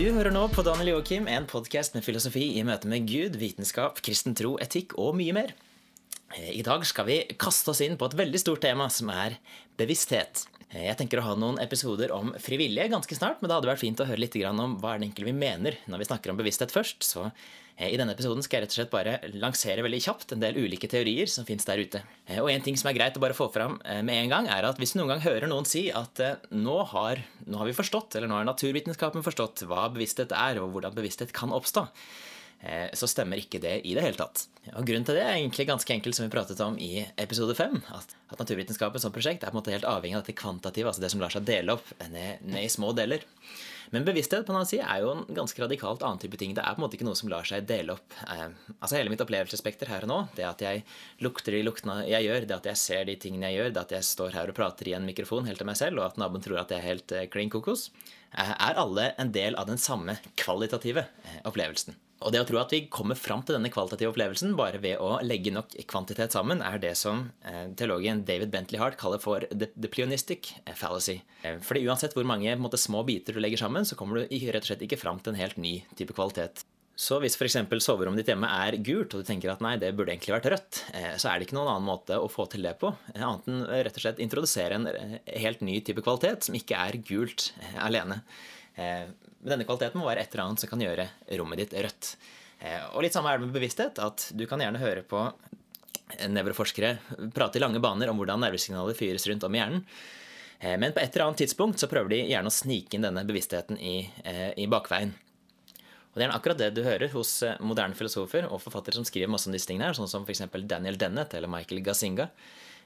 Du hører nå på Daniel Joakim, en podkast med filosofi i møte med Gud, vitenskap, kristen tro, etikk og mye mer. Eh, I dag skal vi kaste oss inn på et veldig stort tema, som er bevissthet. Eh, Jeg tenker å ha noen episoder om frivillige ganske snart, men det hadde vært fint å høre litt om hva er det egentlig vi mener når vi snakker om bevissthet først. Så eh, i denne episoden skal jeg rett og slett bare lansere veldig kjapt en del ulike teorier som fins der ute. Eh, Og en ting som er greit å bare få fram med en gang, er at hvis du noen gang hører noen si at nå har, nå har vi forstått, eller nå har naturvitenskapen forstått hva bevissthet er, og hvordan bevissthet kan oppstå, så stemmer ikke det i det hele tatt. Og Grunnen til det er egentlig ganske enkelt, som vi pratet om i episode 5. At, at naturvitenskapen som prosjekt er på en måte helt avhengig av dette kvantitative, altså det som lar seg dele opp ned, ned i små deler. Men bevissthet på en annen side er jo en ganske radikalt annen type ting. Det er på en måte ikke noe som lar seg dele opp. Eh, altså Hele mitt opplevelsesspekter her og nå, det at jeg lukter de luktene jeg gjør, det at jeg ser de tingene jeg gjør, det at jeg står her og prater i en mikrofon helt til meg selv, og at naboen tror at jeg er helt eh, klin kokos, eh, er alle en del av den samme kvalitative eh, opplevelsen. Og det å tro at vi kommer fram til denne kvalitative opplevelsen bare ved å legge nok kvantitet sammen, er det som eh, teologen David Bentley Hart kaller for the, the pleonistic fallacy. Eh, fordi uansett hvor mange måte, små biter du legger sammen, så kommer du rett og slett ikke fram til en helt ny type kvalitet. Så hvis f.eks. soverommet ditt hjemme er gult, og du tenker at nei, det burde egentlig vært rødt, eh, så er det ikke noen annen måte å få til det på, eh, annet enn eh, rett og slett introdusere en eh, helt ny type kvalitet som ikke er gult eh, alene. Eh, Men denne kvaliteten må være et eller annet som kan gjøre rommet ditt rødt. Eh, Og litt samme er det med bevissthet, at du kan gjerne høre på nevroforskere prate i lange baner om hvordan nervesignaler fyres rundt om i hjernen. Eh, Men på et eller annet tidspunkt så prøver de gjerne å snike inn denne bevisstheten i, i bakveien. Og Det er akkurat det du hører hos moderne filosofer og forfattere som skriver masse om disse tingene, her, sånn som f.eks. Daniel Dennett eller Michael Gazinga.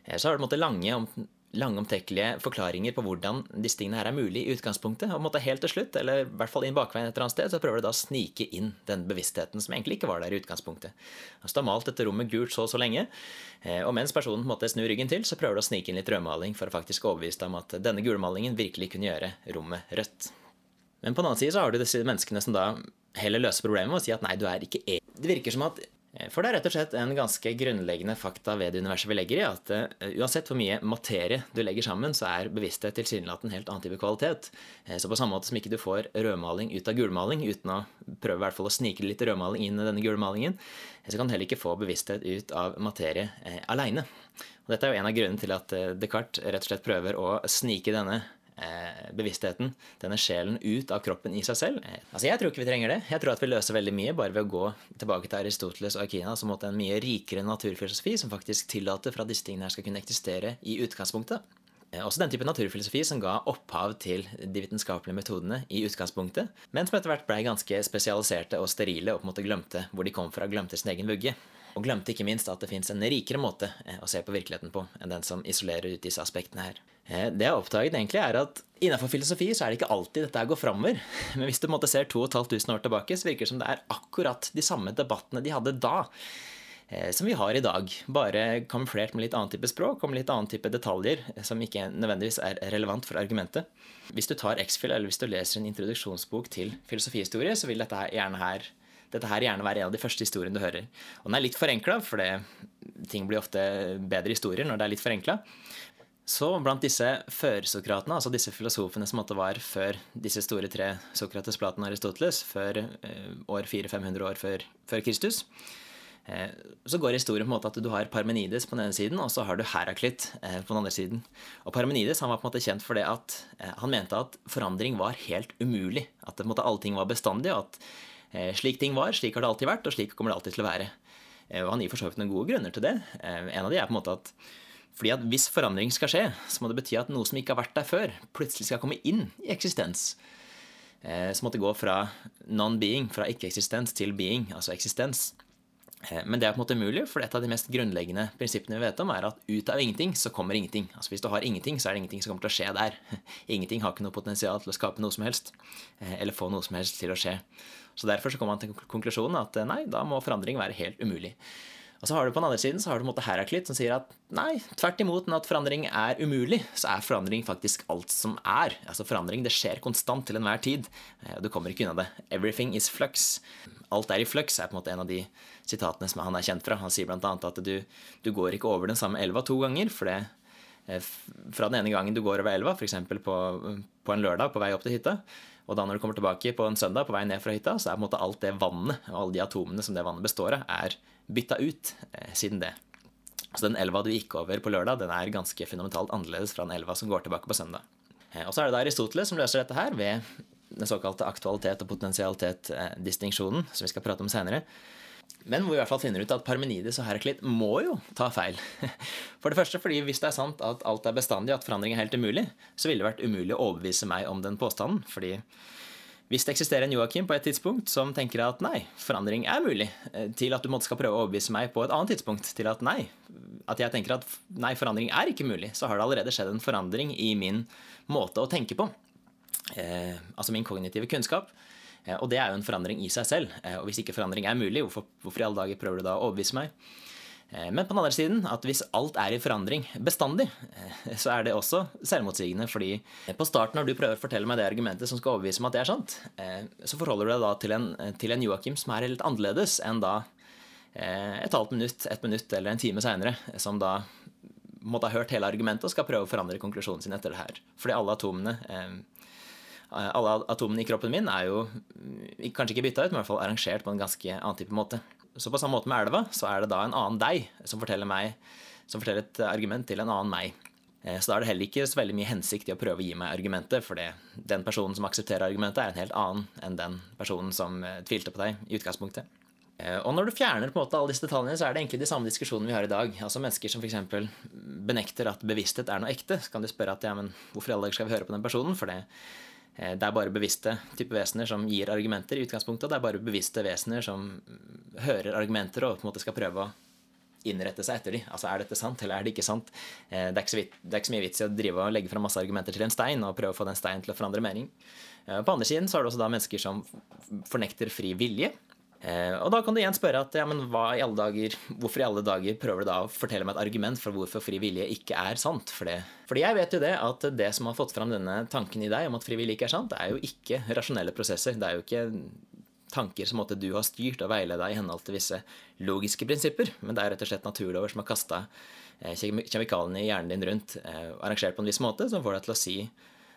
Så har du på en måte lange, om, lange omtekkelige forklaringer på hvordan disse tingene her er mulig i utgangspunktet. Og måtte helt til slutt, eller i hvert fall inn bakveien et eller annet sted, så prøver du da å snike inn den bevisstheten som egentlig ikke var der i utgangspunktet. Altså Du har malt dette rommet gult så og så lenge, eh, og mens personen måte snur ryggen til, så prøver du å snike inn litt rødmaling for å faktisk overbevise deg om at denne gulmalingen virkelig kunne gjøre rommet rødt. Men på den annen side så har du disse menneskene som da heller løser problemet med å si at nei, du er ikke e. Det virker som at For det er rett og slett en ganske grunnleggende fakta ved det universet vi legger i, at eh, uansett hvor mye materie du legger sammen, så er bevissthet tilsynelatende en helt annen type kvalitet. Eh, Så på samme måte som ikke du får rødmaling ut av gulmaling uten å prøve i hvert fall å snike litt rødmaling inn i denne gulmalingen, eh, så kan du heller ikke få bevissthet ut av materie eh, aleine. Dette er jo en av grunnene til at Descartes rett og slett prøver å snike denne bevisstheten, denne sjelen, ut av kroppen i seg selv. Eh, Altså Jeg tror ikke vi trenger det. Jeg tror at vi løser veldig mye bare ved å gå tilbake til Aristoteles og Akina, som måtte en mye rikere naturfilosofi som faktisk tillater for at disse tingene her skal kunne eksistere i utgangspunktet. Eh, Også den type naturfilosofi som ga opphav til de vitenskapelige metodene i utgangspunktet, men som etter hvert blei ganske spesialiserte og sterile og på en måte glemte hvor de kom fra, glemte sin egen vugge. Og glemte ikke minst at det fins en rikere måte eh, å se på virkeligheten på enn den som isolerer ut disse aspektene her. Eh, Det jeg har oppdaget, egentlig er at innenfor filosofi så er det ikke alltid dette går framover. Men hvis du måtte ser 2500 år tilbake, så virker det som det er akkurat de samme debattene de hadde da, eh, som vi har i dag. Bare kamuflert med litt annen type språk og med litt annen type detaljer som ikke nødvendigvis er relevant for argumentet. Hvis du tar X-Fill, eller hvis du leser en introduksjonsbok til filosofihistorie, så vil dette gjerne her dette her gjerne være en av de første historiene du hører. Og den er litt forenkla, for det, ting blir ofte bedre historier når det er litt forenkla. Så blant disse førsokratene, altså disse filosofene som måtte var før disse store tre, Sokrates, Platon og Aristoteles, før eh, år 400-500 år før, før Kristus, eh, så går historien på en måte at du har Parmenides på den ene siden, og så har du Heraklit eh, på den andre siden. Og Parmenides han var på en måte kjent for det at han mente at forandring var helt umulig. At på en måte, allting var bestandig, og at slik ting var, slik har det alltid vært, og slik kommer det alltid til å være. Eh, og han gir for så vidt noen gode grunner til det. Eh, En av de er på en måte at fordi at hvis forandring skal skje, så må det bety at noe som ikke har vært der før, plutselig skal komme inn i eksistens. Eh, Så måtte gå fra non-being, fra ikke-eksistens, til being, altså eksistens. Eh, Men det er på en måte umulig, for et av de mest grunnleggende prinsippene vi vet om, er at ut av ingenting så kommer ingenting. Altså Hvis du har ingenting, så er det ingenting som kommer til å skje der. Ingenting har ikke noe potensial til å skape noe som helst, eh, eller få noe som helst til å skje. Så Derfor så kommer han til konklusjonen at eh, nei, da må forandring være helt umulig. Og så har du på den andre siden så har du på en måte Heraklit som sier at nei, tvert imot, at forandring er umulig, så er forandring faktisk alt som er. Altså Forandring det skjer konstant til enhver tid. Eh, Du kommer ikke unna det. Everything is flux. Alt er i flux er på en måte en av de sitatene som han er kjent fra. Han sier bl.a. at du, du går ikke over den samme elva to ganger. for det eh, fra den ene gangen du går over elva, f.eks. På, på en lørdag på vei opp til hytta, Og da når du kommer tilbake på en søndag på vei ned fra hytta, så er på en måte alt det vannet og alle de atomene som det vannet består av, er bytta ut eh, siden det. Så den elva du gikk over på lørdag, den er ganske fundamentalt annerledes fra den elva som går tilbake på søndag. Eh, og så er det da Aristoteles som løser dette her ved den såkalte aktualitet- og potensialitet-distinksjonen, som vi skal prate om senere. Men hvor vi i hvert fall finner ut at Parmenides og Heraklit må jo ta feil. For det første fordi hvis det er sant at alt er bestandig, at forandring er helt umulig, så ville det vært umulig å overbevise meg om den påstanden. fordi hvis det eksisterer en Joakim på et tidspunkt som tenker at nei, forandring er mulig, eh, til at du måtte skal prøve å overbevise meg på et annet tidspunkt til at nei, at jeg tenker at nei, forandring er ikke mulig, så har det allerede skjedd en forandring i min måte å tenke på. Eh, altså min kognitive kunnskap. Eh, og det er jo en forandring i seg selv. Eh, og hvis ikke forandring er mulig, hvorfor, hvorfor i alle dager prøver du da å overbevise meg? Eh, men på den andre siden, at hvis alt er i forandring bestandig, så er det også selvmotsigende. fordi på starten, når du prøver å fortelle meg det argumentet som skal overbevise meg at det er sant, så forholder du deg da til en, til en Joakim som er litt annerledes enn da et halvt minutt, et minutt eller en time seinere, som da måtte ha hørt hele argumentet og skal prøve å forandre konklusjonen sin etter det her. Fordi alle atomene alle atomene i kroppen min er jo mm, kanskje ikke bytta ut, men i hvert fall arrangert på en ganske annen type måte. Så på samme måte med elva, så er det da en annen deg som forteller, meg, som forteller et argument til en annen meg. Eh, så da er det heller ikke så veldig mye hensikt i å prøve å gi meg argumentet, for den personen som aksepterer argumentet, er en helt annen enn den personen som eh, tvilte på deg i utgangspunktet. Og når du fjerner på en måte alle disse detaljene, så er det egentlig de samme diskusjonene vi har i dag. Altså Mennesker som f.eks. benekter at bevissthet er noe ekte. Så kan de spørre at ja, men hvorfor i alle dager skal vi høre på den personen? For det Eh, det er bare bevisste type vesener som gir argumenter i utgangspunktet. Det er bare bevisste vesener som hører argumenter og på en måte skal prøve å innrette seg etter dem. Altså, Er dette sant, eller er det ikke sant? Eh, det er ikke så, vidt, det er ikke så mye vits i å drive og legge fram masse argumenter til en stein og prøve å få den steinen til å forandre mening. Eh, på andre siden så er det også da mennesker som fornekter fri vilje. Eh, og da kan du igjen spørre at ja, men hva i alle dager, hvorfor i alle dager prøver du da å fortelle meg et argument for hvorfor fri vilje ikke er sant? For det. Fordi jeg vet jo det at det som har fått fram denne tanken i deg om at fri vilje ikke er sant, det er jo ikke rasjonelle prosesser. Det er jo ikke tanker som måtte du har styrt og veiledet i henhold til visse logiske prinsipper, men det er rett og slett naturlover som har kasta eh, kjemikaliene i hjernen din rundt, eh, arrangert på en viss måte, som får deg til å si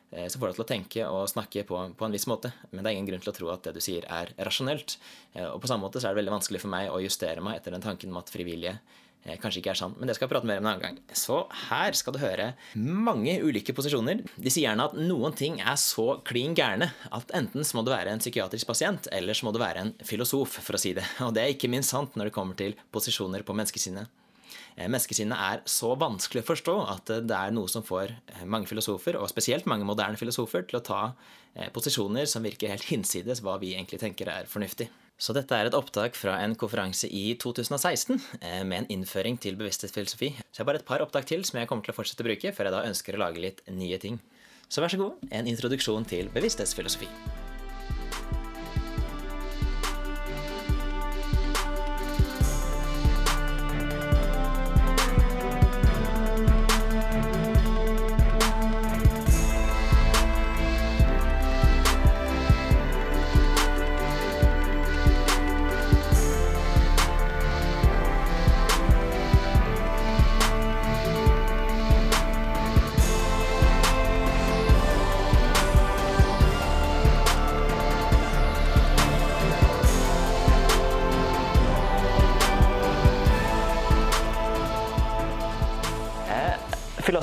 så får deg til å tenke og snakke på, på, en viss måte. Men det er ingen grunn til å tro at det du sier, er rasjonelt. Eh, og på samme måte så er det veldig vanskelig for meg å justere meg etter den tanken om at frivillige eh, kanskje ikke er sann. Men det skal jeg prate mer om en annen gang. Så her skal du høre mange ulike posisjoner. De sier gjerne at noen ting er så klin gærne at enten så må du være en psykiatrisk pasient, eller så må du være en filosof, for å si det. Og det er ikke minst sant når det kommer til posisjoner på menneskesinnet. Eh, menneskesinnet er så vanskelig å forstå at det er noe som får eh, mange filosofer, og spesielt mange moderne filosofer, til å ta eh, posisjoner som virker helt hinsides hva vi egentlig tenker er fornuftig. Så dette er et opptak fra en konferanse i 2016 med en innføring til bevissthetsfilosofi. Så jeg har bare et par opptak til som jeg kommer til å fortsette å bruke, før jeg da ønsker å lage litt nye ting. Så vær så god, en introduksjon til bevissthetsfilosofi.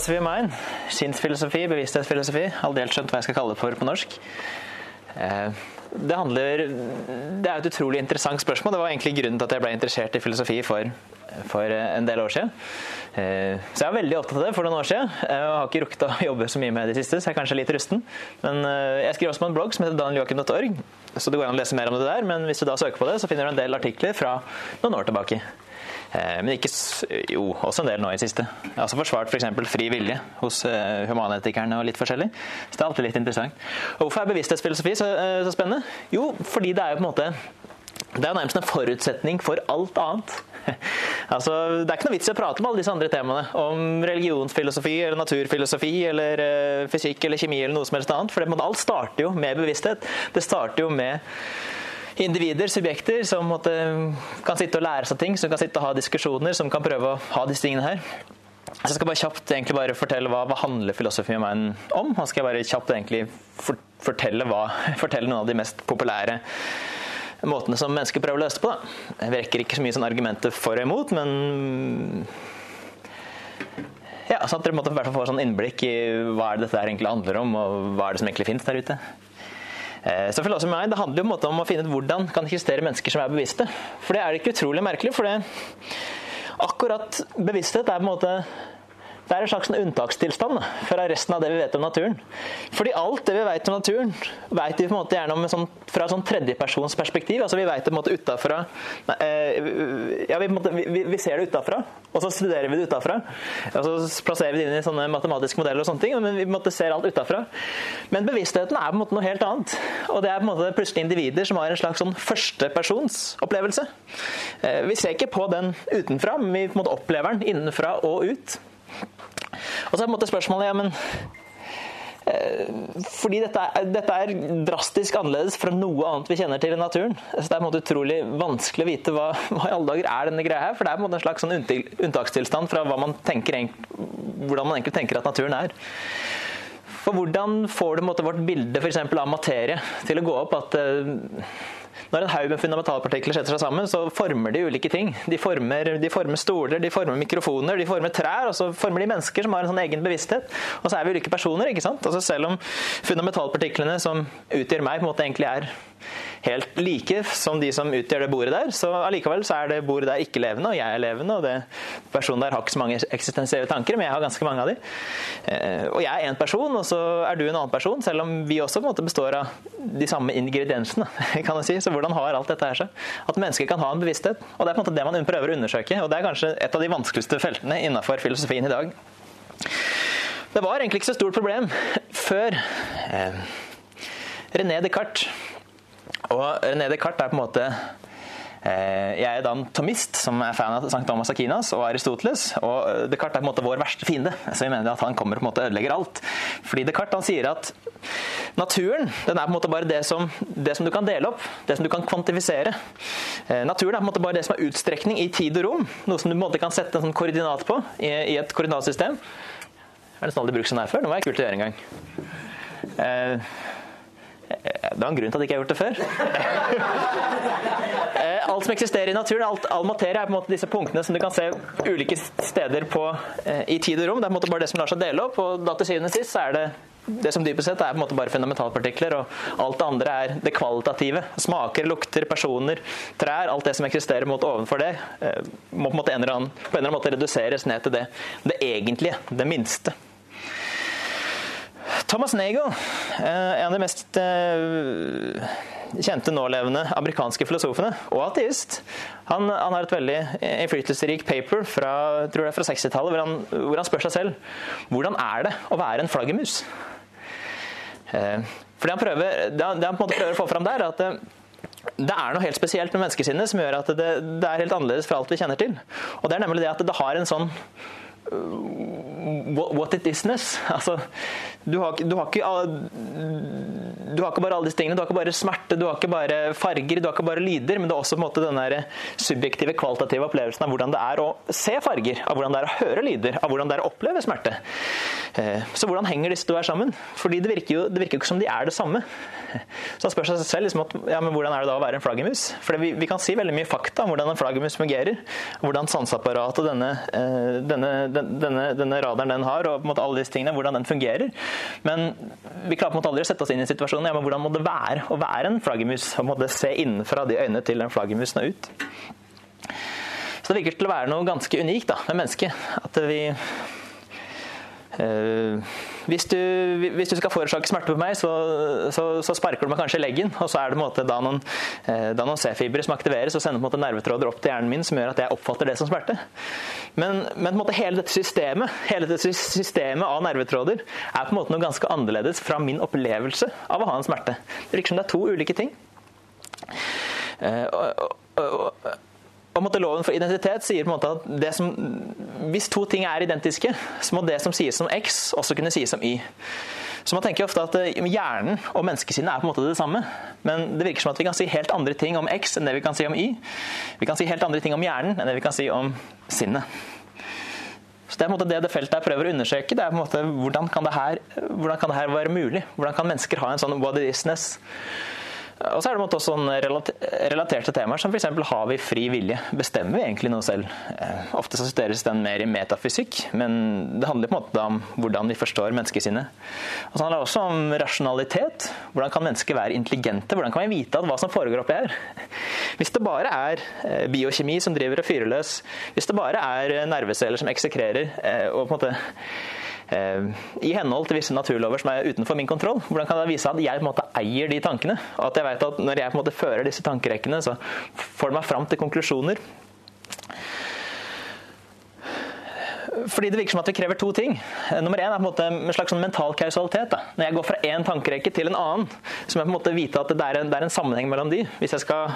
Philosophy of mind. Sinnsfilosofi, bevissthetsfilosofi. Aldri skjønt hva jeg skal kalle det for på norsk. Eh, det handler Det er et utrolig interessant spørsmål. Det var egentlig grunnen til at jeg ble interessert i filosofi for, for en del år siden. Eh, så jeg var veldig opptatt av det for noen år siden. Jeg har ikke rukket å jobbe så mye med det siste, så jeg er kanskje litt rusten. Men eh, jeg skriver også på en blogg som heter danieljoakim.org, så det går an å lese mer om det der. Men hvis du da søker på det, så finner du en del artikler fra noen år tilbake. Eh, men ikke Jo, også en del nå i det siste. Jeg har også forsvart f.eks. For fri vilje hos eh, humanetikerne og litt forskjellig. Så det er alltid litt interessant. Og hvorfor er bevissthetsfilosofi så, eh, så spennende? Jo, fordi det er jo på en måte det er nærmest en forutsetning for alt annet. altså, det er ikke noe vits i å prate om alle disse andre temaene. Om religionsfilosofi eller naturfilosofi eller fysikk eller kjemi eller noe som helst annet. For det, alt starter jo med bevissthet. Det starter jo med individer, subjekter, som måtte, kan sitte og lære seg ting, som kan sitte og ha diskusjoner, som kan prøve å ha disse tingene her. Så jeg skal bare kjapt egentlig bare fortelle hva, hva handler filosofi med meg om. Og skal jeg bare kjapt egentlig for, fortelle, hva, fortelle noen av de mest populære måtene som mennesker prøver å løse det på. Da. Jeg rekker ikke så mye sånn argumenter for og imot, men ja, sånn at dere måtte i hvert fall få sånn innblikk i hva er det dette egentlig handler om, og hva er det som egentlig finnes der ute. Eh, så for meg, Det handler jo om å finne ut hvordan kan eksistere mennesker som er bevisste. For det er ikke utrolig merkelig. for det akkurat bevissthet er på en måte det er en slags unntakstilstand da, fra resten av det vi vet om naturen. Fordi alt det vi vet om naturen, vet vi på en måte gjerne om sånn, fra sånn tredjepersonsperspektiv. Altså vi vet det på en måte utafra eh, Ja, vi, vi, vi, ser det utafra, og så studerer vi det utafra. Og så plasserer vi det inn i sånne matematiske modeller og sånne ting, men vi måte ser alt utafra. Men bevisstheten er på en måte noe helt annet. Og det er på en måte plutselig individer som har en slags sånn førstepersonsopplevelse. Eh, vi ser ikke på den utenfra, men vi på en måte opplever den innenfra og ut. Og så er på en måte spørsmålet ja, men eh, fordi dette er, dette er, drastisk annerledes fra noe annet vi kjenner til i naturen. Så det er på en måte utrolig vanskelig å vite hva, hva i alle dager er denne greia her. For det er på en måte en slags sånn unntakstilstand fra man tenker, hvordan man egentlig tenker at naturen er. For hvordan får du vårt bilde for av materie til å gå opp at uh, når en haug med fundamentalpartikler setter seg sammen, så former de ulike ting. De former, de former, stoler, de former mikrofoner, de former trær, og så former de mennesker som har en sånn egen bevissthet. Og så er vi ulike personer, ikke sant. Altså selv om fundamentalpartiklene som utgjør meg, på en måte egentlig er helt like som de som utgjør det bordet der. Så allikevel så er det bordet der ikke levende, og jeg er levende. Og det personen der har ikke så mange eksistensielle tanker, men jeg har ganske mange av de. Eh, og jeg er én person, og så er du en annen person, selv om vi også på en måte består av de samme ingrediensene. kan jeg si. Så hvordan har alt dette her seg? At mennesker kan ha en bevissthet. Og det er på en måte det man prøver å undersøke. Og det er kanskje et av de vanskeligste feltene innenfor filosofien i dag. Det var egentlig ikke så stort problem før eh, René Descartes og René Descartes er på en måte eh, jeg er da en tomist som er fan av St. Thomas Akinas og Aristoteles. og Descartes er på en måte vår verste fiende. Så vi mener at han kommer og ødelegger alt. Fordi Descartes han sier at naturen den er på en måte bare det som, det som du kan dele opp. Det som du kan kvantifisere. Eh, naturen er på en måte bare det som er utstrekning i tid og rom. Noe som du på en måte kan sette en sånn koordinat på i, i et koordinatsystem. Jeg har nesten aldri brukt sånn her før. Det var kult å gjøre en gang. Eh, det var en grunn til at jeg ikke har gjort det før. Eh, alt som eksisterer i naturen, alt, all materie, er på en måte disse punktene som du kan se ulike steder på eh, i tid og rom. Det er på en måte bare det som lar seg dele opp. og da til syvende og sist så er det det som dypest sett er på en måte bare fundamentalpartikler, og alt det andre er det kvalitative. Smaker, lukter, personer, trær. Alt det som eksisterer mot ovenfor det, eh, må på en, måte en eller annen, på en eller annen måte reduseres ned til det, det egentlige, det minste. Thomas Nagel, eh, en av de mest eh, kjente nålevende amerikanske filosofene, og ateist. Han, han har et veldig innflytelsesrikt paper fra, fra 60-tallet hvor, hvor, han spør seg selv hvordan er det å være en flaggermus. For det han prøver, det han, det han prøver å få fram der, er at det er noe helt spesielt med menneskesinnet som gjør at det, det, er helt annerledes fra alt vi kjenner til. Og det er nemlig det at det har en sånn what it isness. Altså, du har, du, har ikke, du har, ikke, bare alle disse tingene. Du har ikke bare smerte, du har ikke bare farger, du har ikke bare lyder, men det er også på en måte den subjektive, kvalitative opplevelsen av hvordan det er å se farger, av hvordan det er å høre lyder, av hvordan det er å oppleve smerte. Eh, så hvordan henger disse to her sammen? Fordi det virker jo det virker ikke som de er det samme. Så han spør seg selv liksom at, ja, men hvordan er det da å være en flaggermus? For vi, vi, kan si veldig mye fakta om hvordan en flaggermus fungerer. Hvordan sanseapparatet denne, eh, denne, denne, denne, radaren den har, og på en måte alle disse tingene, hvordan den fungerer. Men vi klarer på en måte aldri å sette oss inn i situasjonen. Ja, men hvordan må det være å være en flaggermus? Og måtte se innenfra de øynene til den flaggermusen og ut. Så det virker til å være noe ganske unikt da, med mennesket. At vi hvis, du, hvis, du, skal forårsake smerte på meg, så, så, så, sparker du meg kanskje i leggen. Og så er det måte, da noen, uh, noen C-fibre som aktiveres og sender måte, nervetråder opp til hjernen min som gjør at jeg oppfatter det som smerte. Men, men måte, hele dette systemet hele dette systemet av nervetråder er på en måte noe ganske annerledes fra min opplevelse av å ha en smerte. Det virker som det er to ulike ting. Uh, uh, og, og, Loven for identitet sier på en måte at som, hvis to ting er identiske, så må det som sies som X, også kunne sies som Y. Så man tenker ofte at eh, Hjernen og menneskesinnet er på en måte det samme. Men det virker som at vi kan si helt andre ting om X enn det vi kan si om Y. Vi kan si helt andre ting om hjernen enn det vi kan si om sinnet. Så Det er på en måte det det feltet jeg prøver å undersøke. det er på en måte Hvordan kan det her, kan det her være mulig? Hvordan kan mennesker ha en sånn what it is-ness? Og så er det også sånn relaterte temaer som f.eks. har vi fri vilje? Bestemmer vi egentlig noe selv? Eh, ofte så studeres den mer i metafysikk, men det handler på en måte om hvordan vi forstår menneskesinnet. Og så handler det også om rasjonalitet. Hvordan kan mennesker være intelligente? Hvordan kan vi vite at hva som foregår oppi her? Hvis det bare er eh, biokjemi som driver og fyrer løs, hvis det bare er nerveceller som eksekrerer eh, og på en måte Eh, i henhold til visse naturlover som er utenfor min kontroll. Hvordan kan jeg vise at jeg på en måte eier de tankene? Og at jeg vet at når jeg på en måte fører disse tankerekkene, så får det meg fram til konklusjoner. Fordi det virker som at vi krever to ting. Eh, nummer én er på en måte en slags sånn mental kausalitet. Da. Når jeg går fra én tankerekke til en annen, så må jeg på en måte vite at det er en, det er en sammenheng mellom de. Hvis jeg skal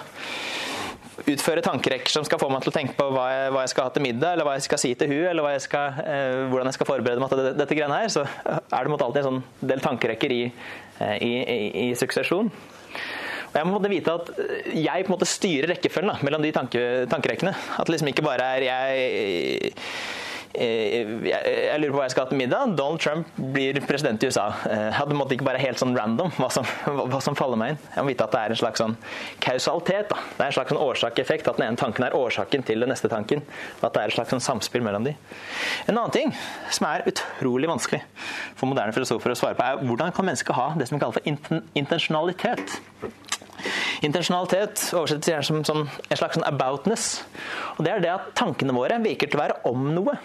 utføre tankerekker som skal få meg til å tenke på hva jeg, hva jeg skal ha til middag, eller hva jeg skal si til hun, eller jeg skal, eh, hvordan jeg skal forberede meg til dette, dette greiene her, så er det alltid en sånn del tankerekker i, eh, i, i, i suksesjon. Og jeg må vite at jeg på en måte styrer rekkefølgen mellom de tanke, tankerekkene. At det liksom ikke bare er jeg Eh, jeg lurer på hva jeg skal ha til middag. Donald Trump blir president i USA. Eh, jeg hadde måtte ikke bare helt sånn random hva som, hva som, faller meg inn. Jeg må vite at det er en slags sånn kausalitet. Da. Det er en slags sånn årsak-effekt. At den ene tanken er årsaken til den neste tanken. At det er et slags sånn samspill mellom de. En annen ting som er utrolig vanskelig for moderne filosofer å svare på, er hvordan kan mennesket ha det som vi kaller for intensjonalitet? Intensjonalitet oversettes gjerne som, som en slags sånn aboutness. Og Det er det at tankene våre virker til å være om noe.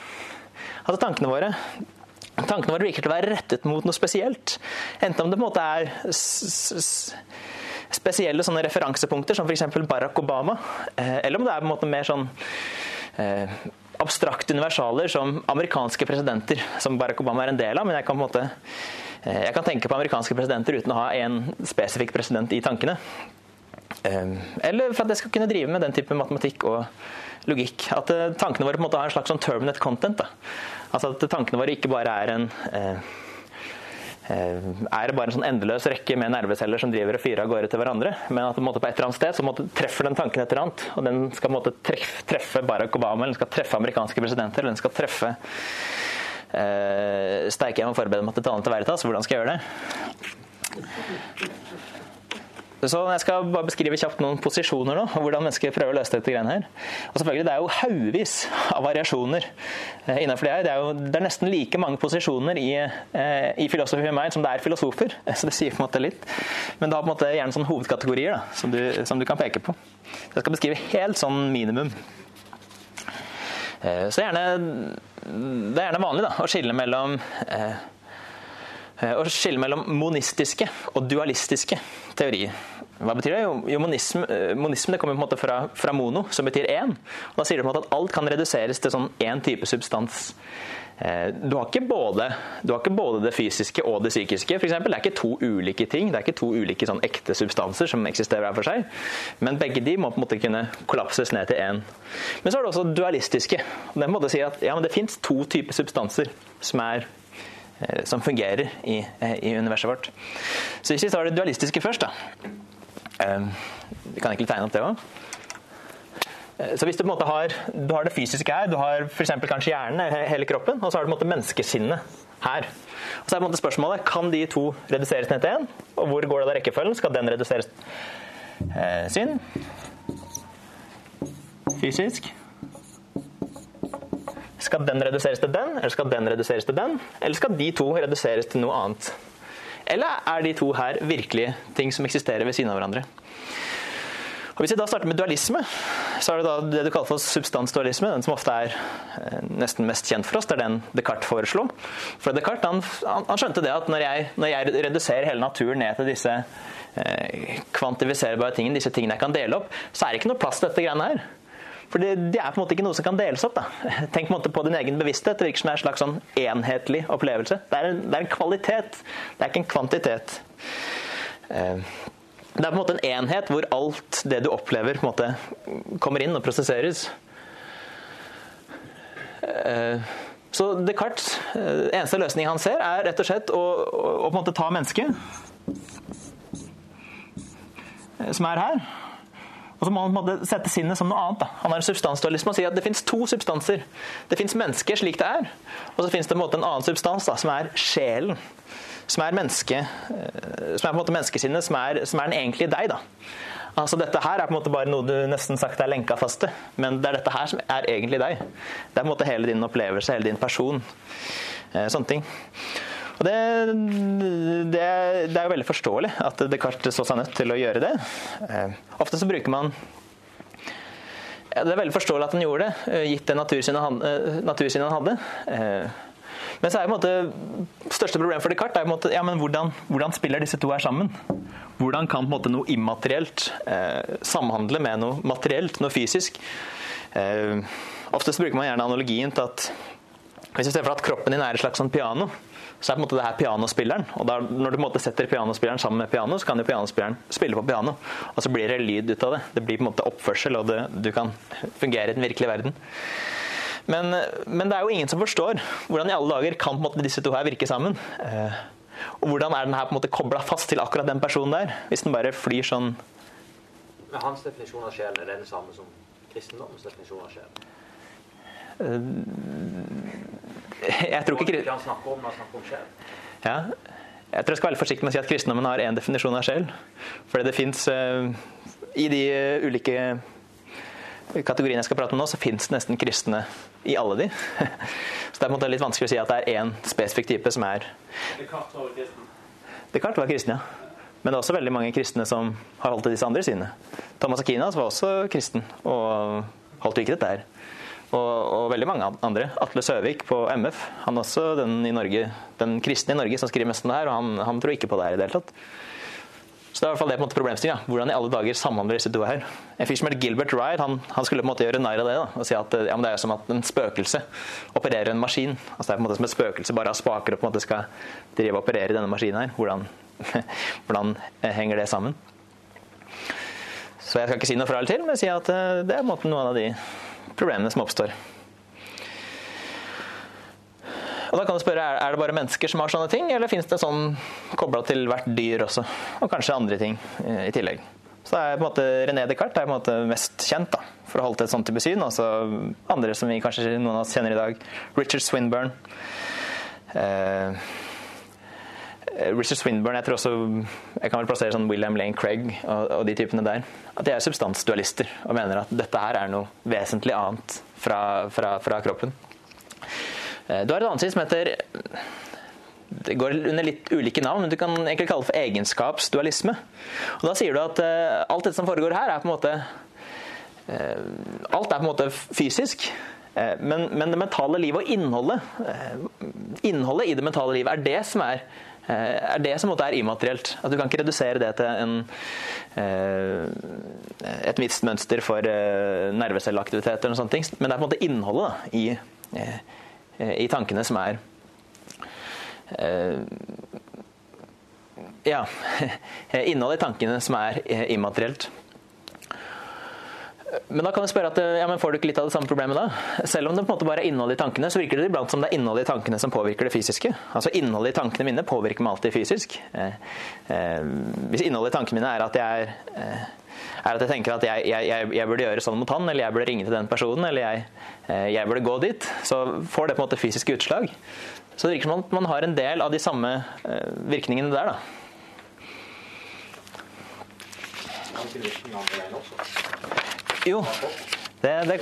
Altså tankene våre Tankene våre virker til å være rettet mot noe spesielt. Enten om det på en måte er spesielle sånne referansepunkter, som f.eks. Barack Obama, eh, eller om det er på en måte mer sånn eh, abstrakte universaler som amerikanske presidenter, som Barack Obama er en del av. Men jeg kan på en måte jeg kan tenke på amerikanske presidenter uten å ha en spesifikk president i tankene. Eller for at jeg skal kunne drive med den type matematikk og logikk. At eh, tankene våre på en måte har en slags sånn terminate content. Da. Altså at tankene våre ikke bare er en eh, eh, er det bare en sånn endeløs rekke med nerveceller som driver og fyrer av gårde til hverandre. Men at på, et eller annet sted så treffer den tanken et eller annet. Og den skal måte treffe, Barack Obama, eller den skal treffe amerikanske presidenter, eller den skal treffe eh, Steike, jeg må forberede meg til talen til Veritas. Hvordan skal jeg gjøre det? Så jeg skal bare beskrive kjapt noen posisjoner nå, og hvordan mennesker prøver å løse dette greiene her. Og selvfølgelig, Det er jo haugevis av variasjoner eh, innenfor det her. Det er, jo, det er nesten like mange posisjoner i, eh, i filosofi of meg som det er filosofer. Så det sier på en måte litt. Men det har på en måte gjerne sånne hovedkategorier da, som, du, som du kan peke på. Så jeg skal beskrive helt sånn minimum. Eh, så gjerne, Det er gjerne vanlig da, å skille mellom eh, å skille mellom monistiske og dualistiske teorier. Hva betyr det? Jo, monisme, eh, det kommer på en måte fra, fra mono, som betyr én. Og da sier det på en måte at alt kan reduseres til sånn én type substans. Eh, du har, både, du har, ikke både, det fysiske og det psykiske. For eksempel. det er ikke to ulike ting. Det er ikke to ulike sånn ekte substanser som eksisterer hver for seg. Men begge de må på en måte kunne kollapses ned til én. Men så er det også dualistiske. Det, måte si at, ja, det fins to typer substanser som er Eh, som fungerer i, eh, i, universet vårt. Så hvis vi tar det dualistiske først, da. Um, kan ikke tegne opp det òg. Så hvis du på en måte har, du har det fysiske her, du har f.eks. kanskje hjernen, hele kroppen, og så har du på en måte menneskesinnet her. Og så er på en måte spørsmålet kan de to reduseres ned til én, og hvor går det da rekkefølgen? Skal den reduseres eh, sinn? Fysisk? Skal den reduseres til den, eller skal den reduseres til den? Eller skal de to reduseres til noe annet? Eller er de to her virkelige ting som eksisterer ved siden av hverandre? Og Hvis vi da starter med dualisme, så er det da det du kaller for substansdualisme. Den som ofte er eh, nesten mest kjent for oss. Det er den Descartes foreslo. For Descartes han, han skjønte det at når jeg, når jeg, reduserer hele naturen ned til disse eh, kvantifiserbare tingene, disse tingene jeg kan dele opp, så er det ikke noe plass til dette greiene her. For det, det, er på en måte ikke noe som kan deles opp. Da. Tenk på, på din egen bevissthet. Det virker som en slags sånn enhetlig opplevelse. Det er, en, det er, en, kvalitet, det er ikke en kvantitet. Eh, det er på en måte en enhet hvor alt det du opplever, på en måte kommer inn og prosesseres. Eh, så Descartes' eh, eneste løsning han ser, er rett og slett å, å, på en måte ta mennesket, som er her Og så må han på en måte sette sinnet som noe annet. Da. Han har en substansdualisme og sier at det fins to substanser. Det fins mennesker slik det er, og så fins det på en, måte en annen substans, da, som er sjelen. Som er menneske, eh, som er på en måte menneskesinnet, som er, som er den egentlige deg. da. Altså Dette her er på en måte bare noe du nesten sagt er lenka fast til, men det er dette her som er egentlig deg. Det er på en måte hele din opplevelse, hele din person. Eh, sånne ting. Og det, det, det, er jo veldig forståelig at Descartes så seg nødt til å gjøre det. Eh, ofte så bruker man Det er veldig forståelig at han gjorde det, gitt det natursynet han, natursynet han hadde. Men så er en måte største problem for Descartes er måte, ja, hvordan, hvordan spiller disse to her sammen? Hvordan kan måte noe immaterielt eh, samhandle med noe materielt, noe fysisk? Eh, oftest bruker man gjerne analogien til at hvis du ser for at kroppen din er et slags sånn piano, så er på en måte det her pianospilleren. Og da, når du på en måte setter pianospilleren sammen med piano, så kan jo pianospilleren spille på piano. Og så blir det lyd ut av det. Det blir på en måte oppførsel, og det, du kan fungere i den virkelige verden. Men, men, det er jo ingen som forstår hvordan i alle dager kan måte disse to her virke sammen. Eh, og hvordan er den her på en måte kobla fast til akkurat den personen der, hvis den bare flyr sånn Men Hans definisjon av sjelen er det den samme som kristendommens definisjon av sjelen? Uh, jeg tror ikke Han snakker om, han snakker om sjel. Ja. Jeg tror jeg skal være forsiktig med å si at kristendommen har én definisjon av sjel. Fordi det fins uh, I de ulike kategoriene jeg skal prate om nå, så fins det nesten kristne i alle de. Så det er på en måte litt vanskelig å si at det er én spesifikk type som er Descartes var kristen? Descartes var kristen, ja. Men det er også veldig mange kristne som har holdt til disse andre synene. Thomas Akinas var også kristen og holdt ikke dette her. Og, og, veldig mange andre. Atle Søvik på MF, han er også den, i Norge, den kristne i Norge som skriver mest om det her, og han, han tror ikke på det her i det hele tatt. Så det er i hvert fall det på en måte problemstillinga. Hvordan i alle dager samhandler disse to her? En fyr som heter Gilbert Ride, han, han, skulle på en måte gjøre narr av det. da, og si at ja, det er som at en spøkelse opererer en maskin. Altså Det er på en måte som et spøkelse bare av spaker og på en måte skal drive og operere denne maskinen her. Hvordan, hvordan henger det sammen? Så jeg skal ikke si noe fra eller til, men si at eh, det er på en måte noen av de problemene som oppstår. Og da kan du spørre, Er det bare mennesker som har sånne ting, eller fins det sånn kobla til hvert dyr også? Og kanskje andre ting eh, i tillegg. Så er på en måte René Descartes er på en måte mest kjent da, for å holde til et sånt type syn. Altså andre som vi kanskje noen av oss kjenner i dag. Richard Swinburne. Eh, Richard Swinburne, jeg tror også Jeg kan vel plassere sånn William Lane Craig og, og de typene der. At de er substansdualister og mener at dette her er noe vesentlig annet fra, fra, fra kroppen. Eh, du har et annet syn som heter det går under litt ulike navn, men du kan egentlig kalle det for egenskapsdualisme. Og Da sier du at uh, alt dette som foregår her, er på en måte uh, Alt er på en måte fysisk. Men, men, det mentale livet og innholdet Innholdet i det mentale livet er det som er er det som er immaterielt. At Du kan ikke redusere det til en, et visst mønster for nervecelleaktivitet, eller noe sånt, men det er på en måte innholdet da, i Eh, i tankene som er eh, Ja Innholdet i tankene som er eh, immaterielt. Men da kan du spørre at, ja, får du ikke litt av det samme problemet da? Selv om det på en måte bare er innholdet i tankene, så virker det iblant som det er innholdet i tankene som påvirker det fysiske. Altså Innholdet i tankene mine påvirker meg alltid fysisk. Eh, eh, hvis innholdet i tankene mine er at jeg er, eh, er at jeg tenker at jeg, jeg, jeg, burde gjøre sånn mot han, eller jeg burde ringe til den personen, eller jeg, eh, jeg, burde gå dit, så får det på en måte fysiske utslag. Så det virker som at man har en del av de samme eh, virkningene der. da. Jo, det, det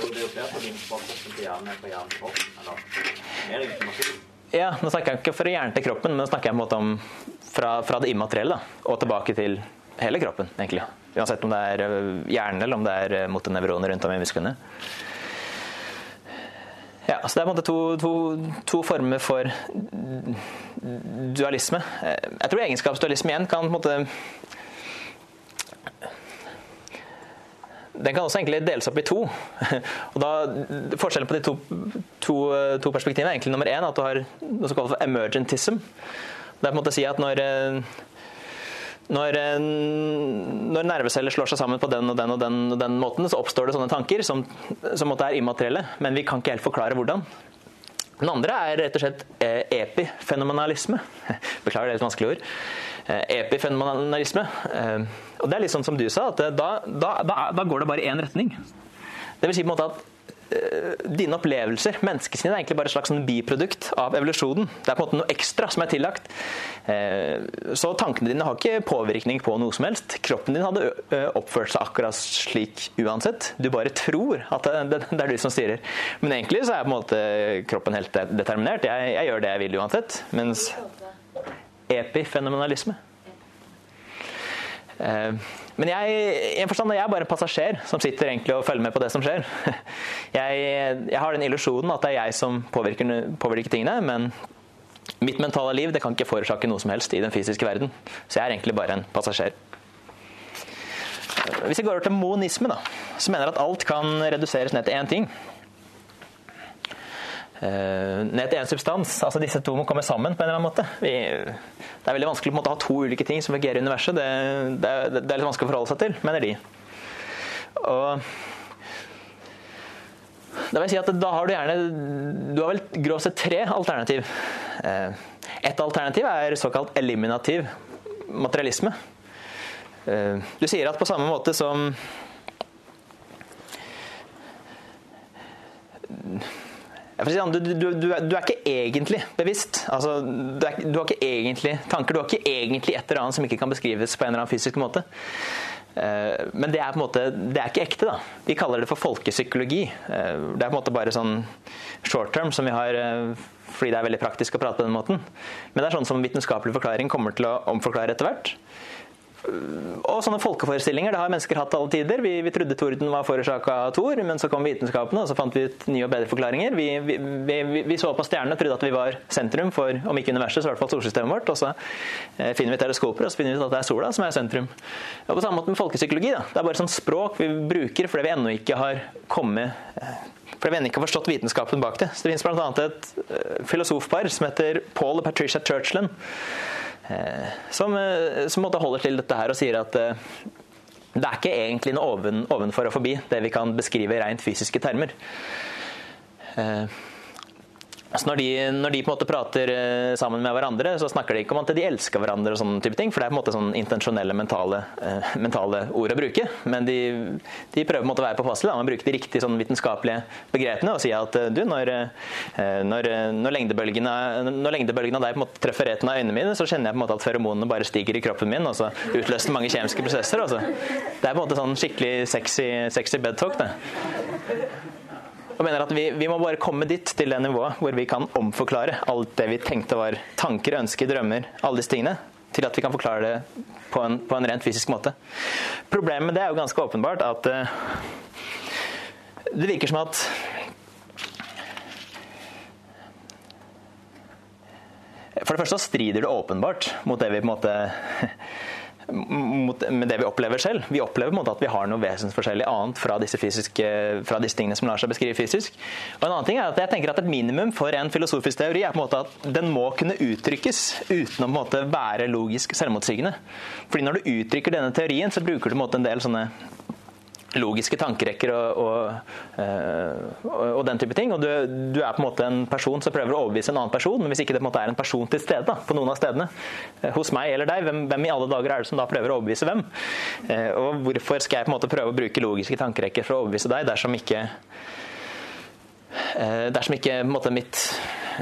ja, Nå snakker jeg ikke fra hjernen til kroppen, men nå snakker jeg på en måte om fra, fra det immaterielle da, og tilbake til hele kroppen, egentlig. Uansett om det er eh, hjernen eller om det er eh, motonevroner rundt om i musklene. Ja, så Det er på en måte to, to, to, former for dualisme. Eh, jeg tror egenskapsdualisme igjen kan på en måte Den kan også egentlig deles opp i to. Og da, Forskjellen på de to, to, to perspektivene er egentlig nummer én at du har noe som kalles for emergentism. Det er på en måte å si at når når, eh, når, nerveceller slår seg sammen på den og den og den, og den måten, så oppstår det sånne tanker som, som er immaterielle, men vi kan ikke helt forklare hvordan. Den andre er rett og slett eh, epifenomenalisme. Beklager, det er et vanskelig ord. epifenomenalisme. Og det er litt sånn som du sa, at da, da, da går det bare i én retning. Det vil si på en måte at dine opplevelser, menneskesinnet, er egentlig bare et slags sånn biprodukt av evolusjonen. Det er på en måte noe ekstra som er tillagt. Så tankene dine har ikke påvirkning på noe som helst. Kroppen din hadde oppført seg akkurat slik uansett. Du bare tror at det, er du som styrer. Men egentlig så er på en måte kroppen helt determinert. Jeg, jeg gjør det jeg vil uansett. Mens epifenomenalisme men jeg, jeg, forstand, jeg er bare en passasjer som sitter egentlig og følger med på det som skjer. Jeg, jeg har den illusjonen at det er jeg som påvirker, påvirker, tingene, men mitt mentale liv det kan ikke forårsake noe som helst i den fysiske verden. Så jeg er egentlig bare en passasjer. Hvis vi går over til monisme, da, så mener at alt kan reduseres ned til én ting. Eh, ned til én substans. Altså disse to må komme sammen på en eller annen måte. Vi, det er veldig vanskelig å ha to ulike ting som fungerer i universet. Det, det, er, det, er, litt vanskelig å forholde seg til, mener de. Og da vil jeg si at da har du gjerne Du har vel grovt sett tre alternativ. Eh, et alternativ er såkalt eliminativ materialisme. Eh, du sier at på samme måte som du, du, du, du, er ikke egentlig bevisst. Altså, er, du, har ikke egentlig tanker. Du har ikke egentlig et eller annet som ikke kan beskrives på en eller annen fysisk måte. Eh, men det er på en måte, det er ikke ekte. da. Vi kaller det for folkepsykologi. Eh, det er på en måte bare sånn short term som vi har eh, fordi det er veldig praktisk å prate på den måten. Men det er sånn som vitenskapelig forklaring kommer til å omforklare etter hvert. Og sånne folkeforestillinger det har mennesker hatt alle tider. Vi, vi trodde torden var forårsaka av Thor, men så kom vitenskapene og så fant vi ut nye og bedre forklaringer. Vi, vi, vi så på stjernene og trodde at vi var sentrum for om ikke universet, så i hvert fall solsystemet vårt. Og så eh, finner vi teleskoper og så finner vi ut at det er sola som er sentrum. Og På samme måte med folkepsykologi. Da. Det er bare sånn språk vi bruker fordi vi ennå ikke har kommet eh, fordi vi ennå ikke har forstått vitenskapen bak det. Så Det finnes bl.a. et uh, filosofpar som heter Paul og Patricia Churchland. Eh, som, eh, som holder til dette her og sier at eh, det er ikke egentlig noe oven, ovenfor og forbi det vi kan beskrive i rent fysiske termer. Altså når, de, når de, på en måte prater eh, sammen med hverandre, så snakker de ikke om at de elsker hverandre. og sånne type ting, For det er på en måte sånn intensjonelle mentale, uh, mentale ord å bruke. Men de, de prøver på en måte å være påpasselige med å bruke de riktige sånn vitenskapelige begrepene og si at uh, du, når, når, når, lengdebølgen av deg på en måte treffer reten av øynene mine, så kjenner jeg på en måte at feromonene bare stiger i kroppen min, og så utløser mange kjemiske prosesser. Altså. Det er på en måte sånn skikkelig sexy, sexy bedtalk. det og mener at vi, vi, må bare komme dit, til det nivået hvor vi kan omforklare alt det vi tenkte var tanker, ønsker, drømmer, alle disse tingene, til at vi kan forklare det på en, på en rent fysisk måte. Problemet med det er jo ganske åpenbart at uh, det virker som at For det første så strider det åpenbart mot det vi på en måte mot, med det vi opplever selv. Vi opplever måte at vi har noe vesensforskjellig annet fra disse, fysiske, fra disse tingene som lar seg beskrive fysisk. Og en annen ting er at jeg tenker at Et minimum for en filosofisk teori er på en måte at den må kunne uttrykkes uten å på en måte være logisk selvmotsigende. Fordi Når du uttrykker denne teorien, så bruker du på en måte en del sånne logiske tankerekker og, og, uh, og, den type ting. Og du, du, er på en måte en person som prøver å overbevise en annen person, men hvis ikke det på en måte er en person til stede da, på noen av stedene, uh, hos meg eller deg, hvem, hvem, i alle dager er det som da prøver å overbevise hvem? Uh, og hvorfor skal jeg på en måte prøve å bruke logiske tankerekker for å overbevise deg, dersom ikke dersom ikke måte, mitt,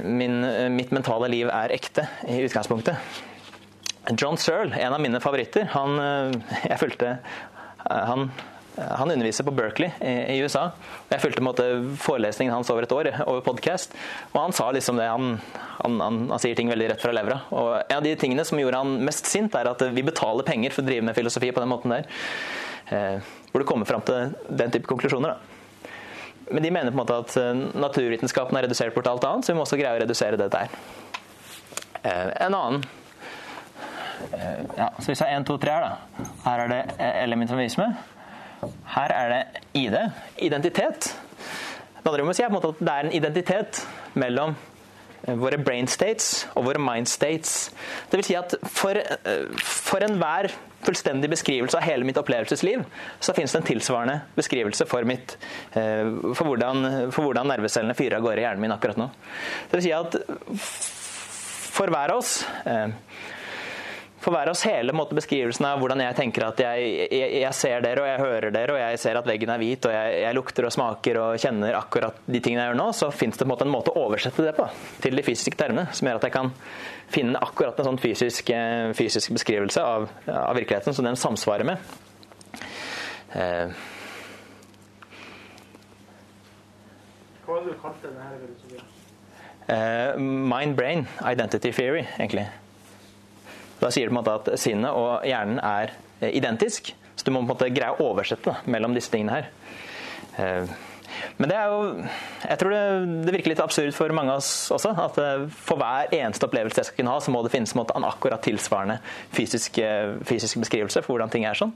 min, mitt mentale liv er ekte i utgangspunktet. John Searle, en av mine favoritter, han, jeg fulgte, han han underviser på Berkeley i, USA. og Jeg fulgte forelesningen hans over et år over podkast. Og han sa liksom det han, han, han, han, sier ting veldig rett fra levra. Og En av de tingene som gjorde han mest sint, er at vi betaler penger for å drive med filosofi på den måten der. Eh, hvor du kommer fram til den type konklusjoner. da. Men de mener på en måte at eh, naturvitenskapen er redusert bort alt annet, så vi må også greie å redusere det der. Eh, en annen eh, ja, så hvis jeg er én, to, tre her, da. Her er det elementarisme. Her er det ID, identitet. Det handler om å si at det er en identitet mellom eh, våre brain states og våre mind states. Det vil si at for, eh, for enhver fullstendig beskrivelse av hele mitt opplevelsesliv, så finnes det en tilsvarende beskrivelse for, mitt, eh, for, hvordan, for hvordan nervecellene fyrer av gårde i hjernen min akkurat nå. Det vil si at for hver av oss får være oss hele måte, beskrivelsen av hvordan jeg tenker at jeg, jeg, jeg, ser dere og jeg hører dere, og jeg ser at veggen er hvit, og jeg, jeg, lukter og smaker og kjenner akkurat de tingene jeg gjør nå, så fins det en, måte, en måte å oversette det på til de fysiske termene, som gjør at jeg kan finne akkurat en sånn fysisk, eh, fysisk beskrivelse av, av, virkeligheten som den samsvarer med. Eh. Hva var det du kalte denne? her? Eh, Mind-brain identity theory, egentlig. Da sier du på en måte at sinnet og hjernen er eh, identisk. Så du må på en måte greie å oversette da, mellom disse tingene her. Eh, men det er jo Jeg tror det, det, virker litt absurd for mange av oss også. At eh, for hver eneste opplevelse jeg skal kunne ha, så må det finnes en, akkurat tilsvarende fysisk, fysisk, beskrivelse for hvordan ting er sånn.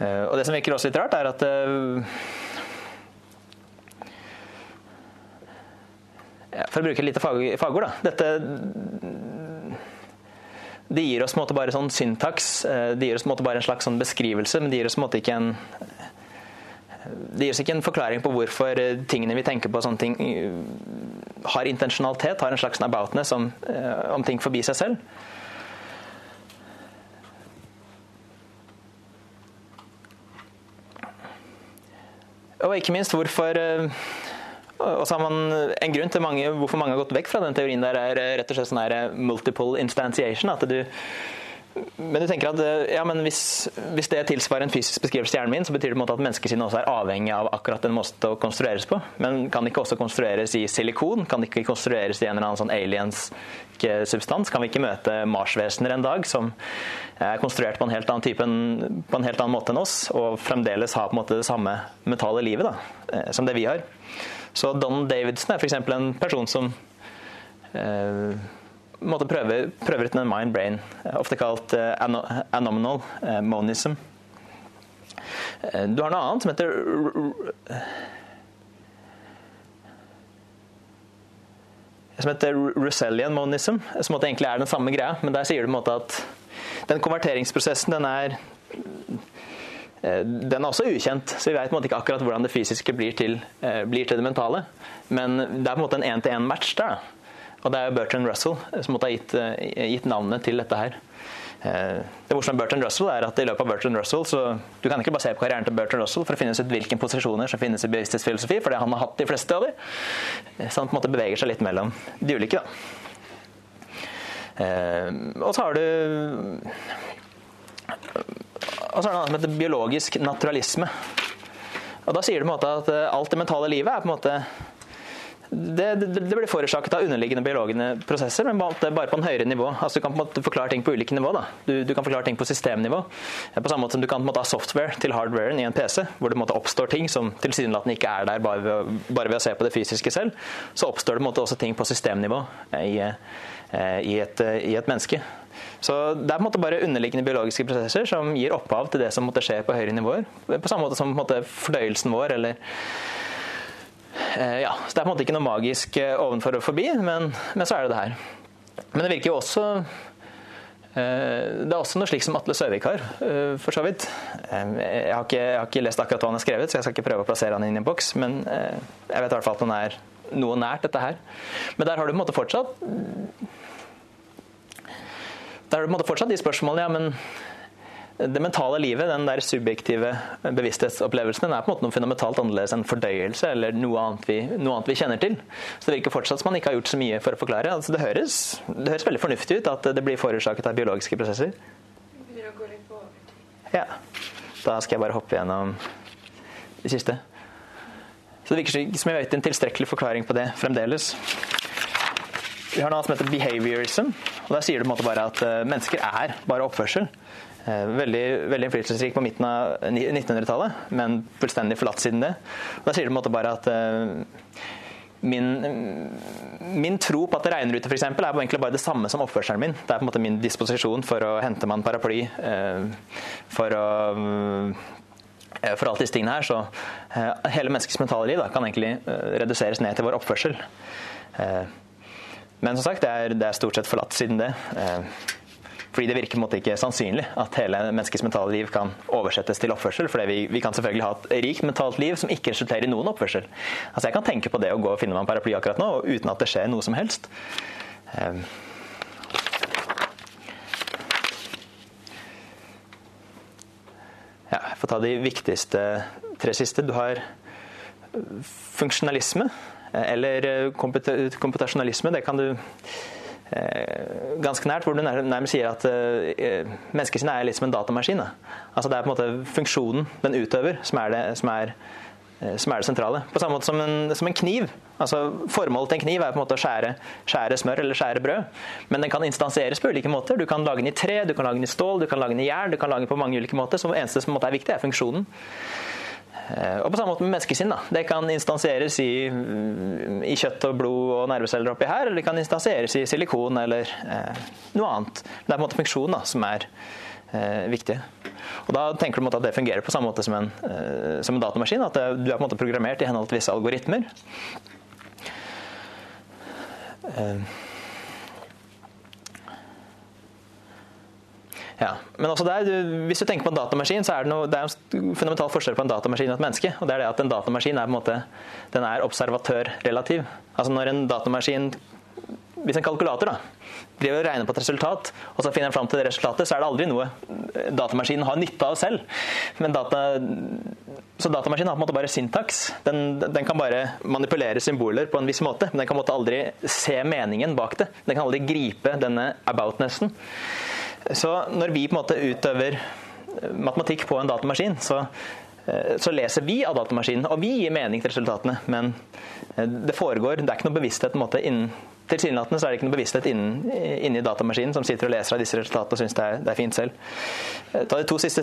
Og det som virker også litt rart, er at For å bruke litt fagord, da. Dette det gir oss måte, bare sånn syntaks, De gir oss måte, bare en slags sånn beskrivelse, men det gir oss måte, ikke en det gir oss ikke en forklaring på hvorfor eh, tingene vi tenker på, ting, eh, har intensjonalitet, har en slags aboutness om, om ting forbi seg selv. Og ikke minst hvorfor og så har man En grunn til mange, hvorfor mange har gått vekk fra den teorien, der er rett og slett sånn her multiple instantiation. at du men du tenker at ja, men hvis, hvis, det tilsvarer en fysisk beskrivelse i hjernen min, så betyr det på en måte at menneskesinnet også er avhengig av akkurat den måten å konstrueres på. Men kan det ikke også konstrueres i silikon? Kan det ikke konstrueres i en eller annen sånn aliensk substans? Kan vi ikke møte marsvesener en dag som er konstruert på en helt annen, type, på en helt annen måte enn oss, og fremdeles har på en måte det samme mentale livet da, eh, som det vi har? Så Don Davidson er f.eks. en person som eh, måtte prøve, prøver ut en mind-brain, eh, ofte kalt eh, anominal eh, monism. Eh, du har noe annet som heter som heter Russellian monism, som egentlig er den samme greia, men der sier du på en måte at den konverteringsprosessen den er Eh, den er også ukjent, så vi vet ikke akkurat hvordan det fysiske blir til, eh, blir til det mentale. Men det er på en måte en én-til-én-match der. Og det er Bertrand Russell som måtte ha gitt, eh, gitt navnet til dette her. Det morsomme med Bertrand Russell er at i løpet av Bertrand Russell så Du kan ikke bare se på karrieren til Bertrand Russell for å finne ut hvilke posisjoner som finnes i bevissthetsfilosofi, fordi han har hatt de fleste av dem. Så han på en måte beveger seg litt mellom de ulike. da. Og så har du og så er det noe som heter biologisk naturalisme. Og Da sier du på en måte at eh, alt det mentale livet er på en måte det, det, det, blir forårsaket av underliggende biologiske prosesser, men bare på en høyere nivå. Altså Du kan på en måte forklare ting på ulike nivå. da. Du, du kan forklare ting på systemnivå. På samme måte som du kan på en måte ha software til hardwaren i en PC, hvor det på en måte oppstår ting som tilsynelatende ikke er der bare ved, bare ved, å se på det fysiske selv. Så oppstår det på en måte også ting på systemnivå i, eh, i, et, i et menneske. Så Det er på en måte bare underliggende biologiske prosesser som gir opphav til det som måtte skje på høyere nivåer. På samme måte som måte, fordøyelsen vår eller eh, ja, så Det er på en måte ikke noe magisk eh, ovenfor og forbi, men, men, så er det det her. Men det virker jo også eh, det er også noe slik som Atle Søvik har, for så vidt. Jeg har, ikke, jeg har, ikke, lest akkurat hva han har skrevet, så jeg skal ikke prøve å plassere han inn i en boks, men jeg vet i hvert fall at han er noe nært dette her. Men der har du på en måte fortsatt da er det på en måte fortsatt de spørsmålene. ja, men det mentale livet, den der subjektive bevissthetsopplevelsen, den er på en måte noe fundamentalt annerledes enn fordøyelse eller noe annet, vi, noe annet vi, kjenner til. Så det virker fortsatt som man ikke har gjort så mye for å forklare. Altså, det, høres, det høres veldig fornuftig ut at det blir forårsaket av biologiske prosesser. Ja. Da skal jeg bare hoppe gjennom det siste. Så det virker som jeg vet en tilstrekkelig forklaring på det fremdeles. Vi har noe som heter behaviorism. og Der sier du på en måte bare at uh, mennesker er bare oppførsel. Uh, veldig, veldig innflytelsesrik på midten av 1900-tallet, men fullstendig forlatt siden det. Og Der sier du på en måte bare at uh, min, min, tro på at det regner ute, f.eks., er egentlig bare det samme som oppførselen min. Det er på en måte min disposisjon for å hente meg en paraply, for å for alt disse tingene her, så Hele menneskets mentale liv da, kan egentlig reduseres ned til vår oppførsel. Men som sagt, det er, det er stort sett forlatt siden det. Eh, fordi det virker på en måte ikke sannsynlig at hele menneskets mentale liv kan oversettes til oppførsel. For vi, vi, kan selvfølgelig ha et rikt mentalt liv som ikke resulterer i noen oppførsel. Altså Jeg kan tenke på det å gå og finne meg en paraply akkurat nå, uten at det skjer noe som helst. Eh, ja, jeg får ta de viktigste tre siste. Du har eh, funksjonalisme eller komputasjonalisme. Det kan du ganske nært, hvor du nærmest sier at menneskesinnet er litt som en datamaskin. Altså Det er på en måte funksjonen den utøver, som er det, som er Eh, som er det sentrale. På samme måte som en, som en, kniv. Altså Formålet til en kniv er på en måte å skjære, skjære, smør eller skjære brød. Men den kan instansieres på ulike måter. Du kan lage den i tre, du kan lage den i stål, du kan lage den i jern. Du kan lage den på mange ulike måter. Så det eneste som er viktig, er funksjonen. Eh, og på samme måte med menneskesinn. Det kan instansieres i, i, kjøtt og blod og nerveceller oppi her, eller det kan instansieres i silikon eller eh, noe annet. Det er på en måte funksjon da, som er eh, viktig. Og Da tenker du måte, at det fungerer på samme måte som en, eh, som en datamaskin. At du er på en måte programmert i henhold til visse algoritmer. Eh. Ja, men også der, Hvis du tenker på en datamaskin, så er det, noe, det er en fundamental forskjell på en datamaskin og et menneske. og det er det at En datamaskin er på en måte, den er observatørrelativ. Altså Når en datamaskin Hvis en kalkulator da, driver og regner på et resultat, og så finner en fram til det resultatet, så er det aldri noe datamaskinen har nytte av selv. Men data, så datamaskinen har på en måte bare syntaks. Den, den, kan bare manipulere symboler på en viss måte, men den kan på en måte aldri se meningen bak det. Den kan aldri gripe denne aboutnessen. Så når vi på en måte utøver matematikk på en datamaskin, så Eh, så leser vi av datamaskinen, og vi gir mening til resultatene. Men eh, det foregår, det er ikke noe bevissthet på en måte innen Tilsynelatende så er det ikke noe bevissthet innen, inni datamaskinen som sitter og leser av disse resultatene og syns det, det, er fint selv. Eh, ta de to siste,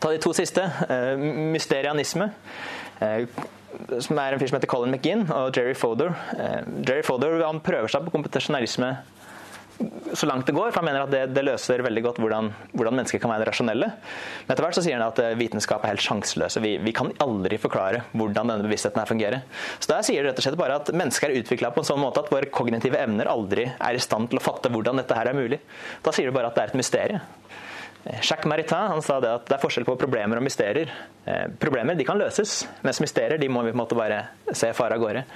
ta de to siste mysterianisme. Som er en fyr som heter Colin McGinn og Jerry Fodor. Jerry Fodor han prøver seg på kompetasjonalisme så langt det går, for han mener at det, det løser veldig godt hvordan, hvordan, mennesker kan være rasjonelle. Men etter hvert så sier han at eh, vitenskap er helt sjanseløse. Vi, vi, kan aldri forklare hvordan denne bevisstheten her fungerer. Så der sier det rett og slett bare at mennesker er utvikla på en sånn måte at våre kognitive evner aldri er i stand til å fatte hvordan dette her er mulig. Da sier du bare at det er et mysterium. Eh, Jacques Maritain han sa det at det er forskjell på problemer og mysterier. Eh, problemer de kan løses, mens mysterier de må vi på en måte bare se fare av gårde.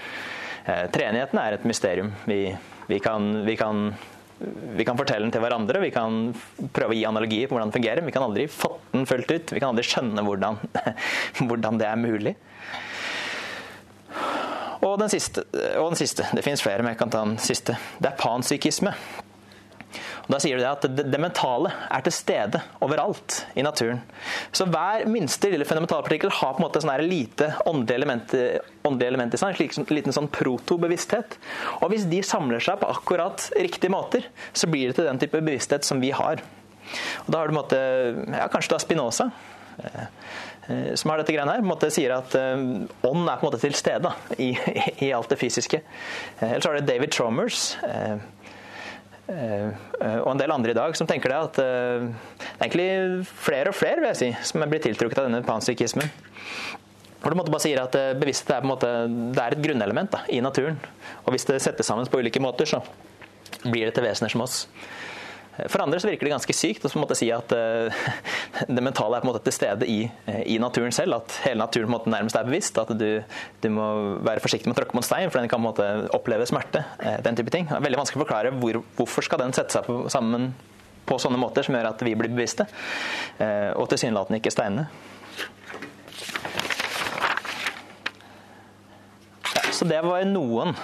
Treenigheten er et mysterium. Vi, vi, kan, vi kan vi kan fortelle den til hverandre, vi kan prøve å gi analogier på hvordan den fungerer. Men vi kan aldri fått den fullt ut. Vi kan aldri skjønne hvordan, hvordan det er mulig. Og den, siste, og den siste, det finnes flere, men jeg kan ta den siste. Det er panpsykisme. Da sier du det at det, det, mentale er til stede overalt i naturen. Så hver minste lille fundamentalpartikkel har på en måte sånn lite åndelig element, åndelig element i seg. En liten sånn protobevissthet. Og hvis de samler seg på akkurat riktige måter, så blir det til den type bevissthet som vi har. Og da har du på en måte, ja, Kanskje har Spinoza eh, eh, som har dette greiene her, på en måte sier at uh, ånd er på en måte til stede i, i, alt det fysiske. Eller så har du David Tromers. Uh, Eh, og en del andre i dag som tenker det at eh, det er egentlig flere og flere vil jeg si, som blitt tiltrukket av denne panpsykismen. Hvor du bare sier at eh, bevissthet er, på en måte, det er et grunnelement da, i naturen. Og hvis det settes sammen på ulike måter, så blir det til vesener som oss. For andre så virker det ganske sykt å si at uh, det mentale er på en måte til stede i, i, naturen selv. At hele naturen på en måte nærmest er bevisst. At du, du må være forsiktig med å tråkke mot stein, for den kan oppleve smerte. Uh, den type ting. Det er veldig vanskelig å forklare hvor, hvorfor skal den sette seg på, sammen på sånne måter som gjør at vi blir bevisste, og tilsynelatende ikke steinene. Ja, så det var noen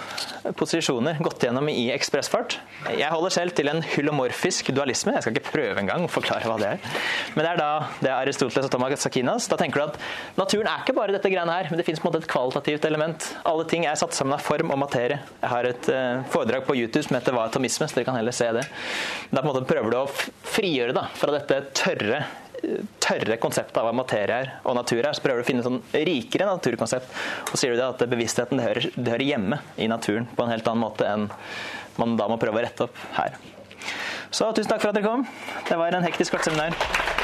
posisjoner gått gjennom i ekspressfart. Jeg holder selv til en hylomorfisk dualisme. Jeg skal ikke prøve engang å forklare hva det er. Men det er da det er Aristoteles og Thomas Sakinas. Da tenker du at naturen er ikke bare dette greiene her, men det fins et kvalitativt element. Alle ting er satt sammen av form og materie. Jeg har et uh, foredrag på YouTube som heter Hva er atomisme, så dere kan heller se det. Da prøver du å frigjøre da, fra dette tørre tørre konseptet av hva materie er og natur er, så prøver du å finne et sånn rikere naturkonsept. Og sier du det at bevisstheten det hører, det hører, hjemme i naturen på en helt annen måte enn man da må prøve å rette opp her. Så tusen takk for at dere kom. Det var en hektisk kort seminar.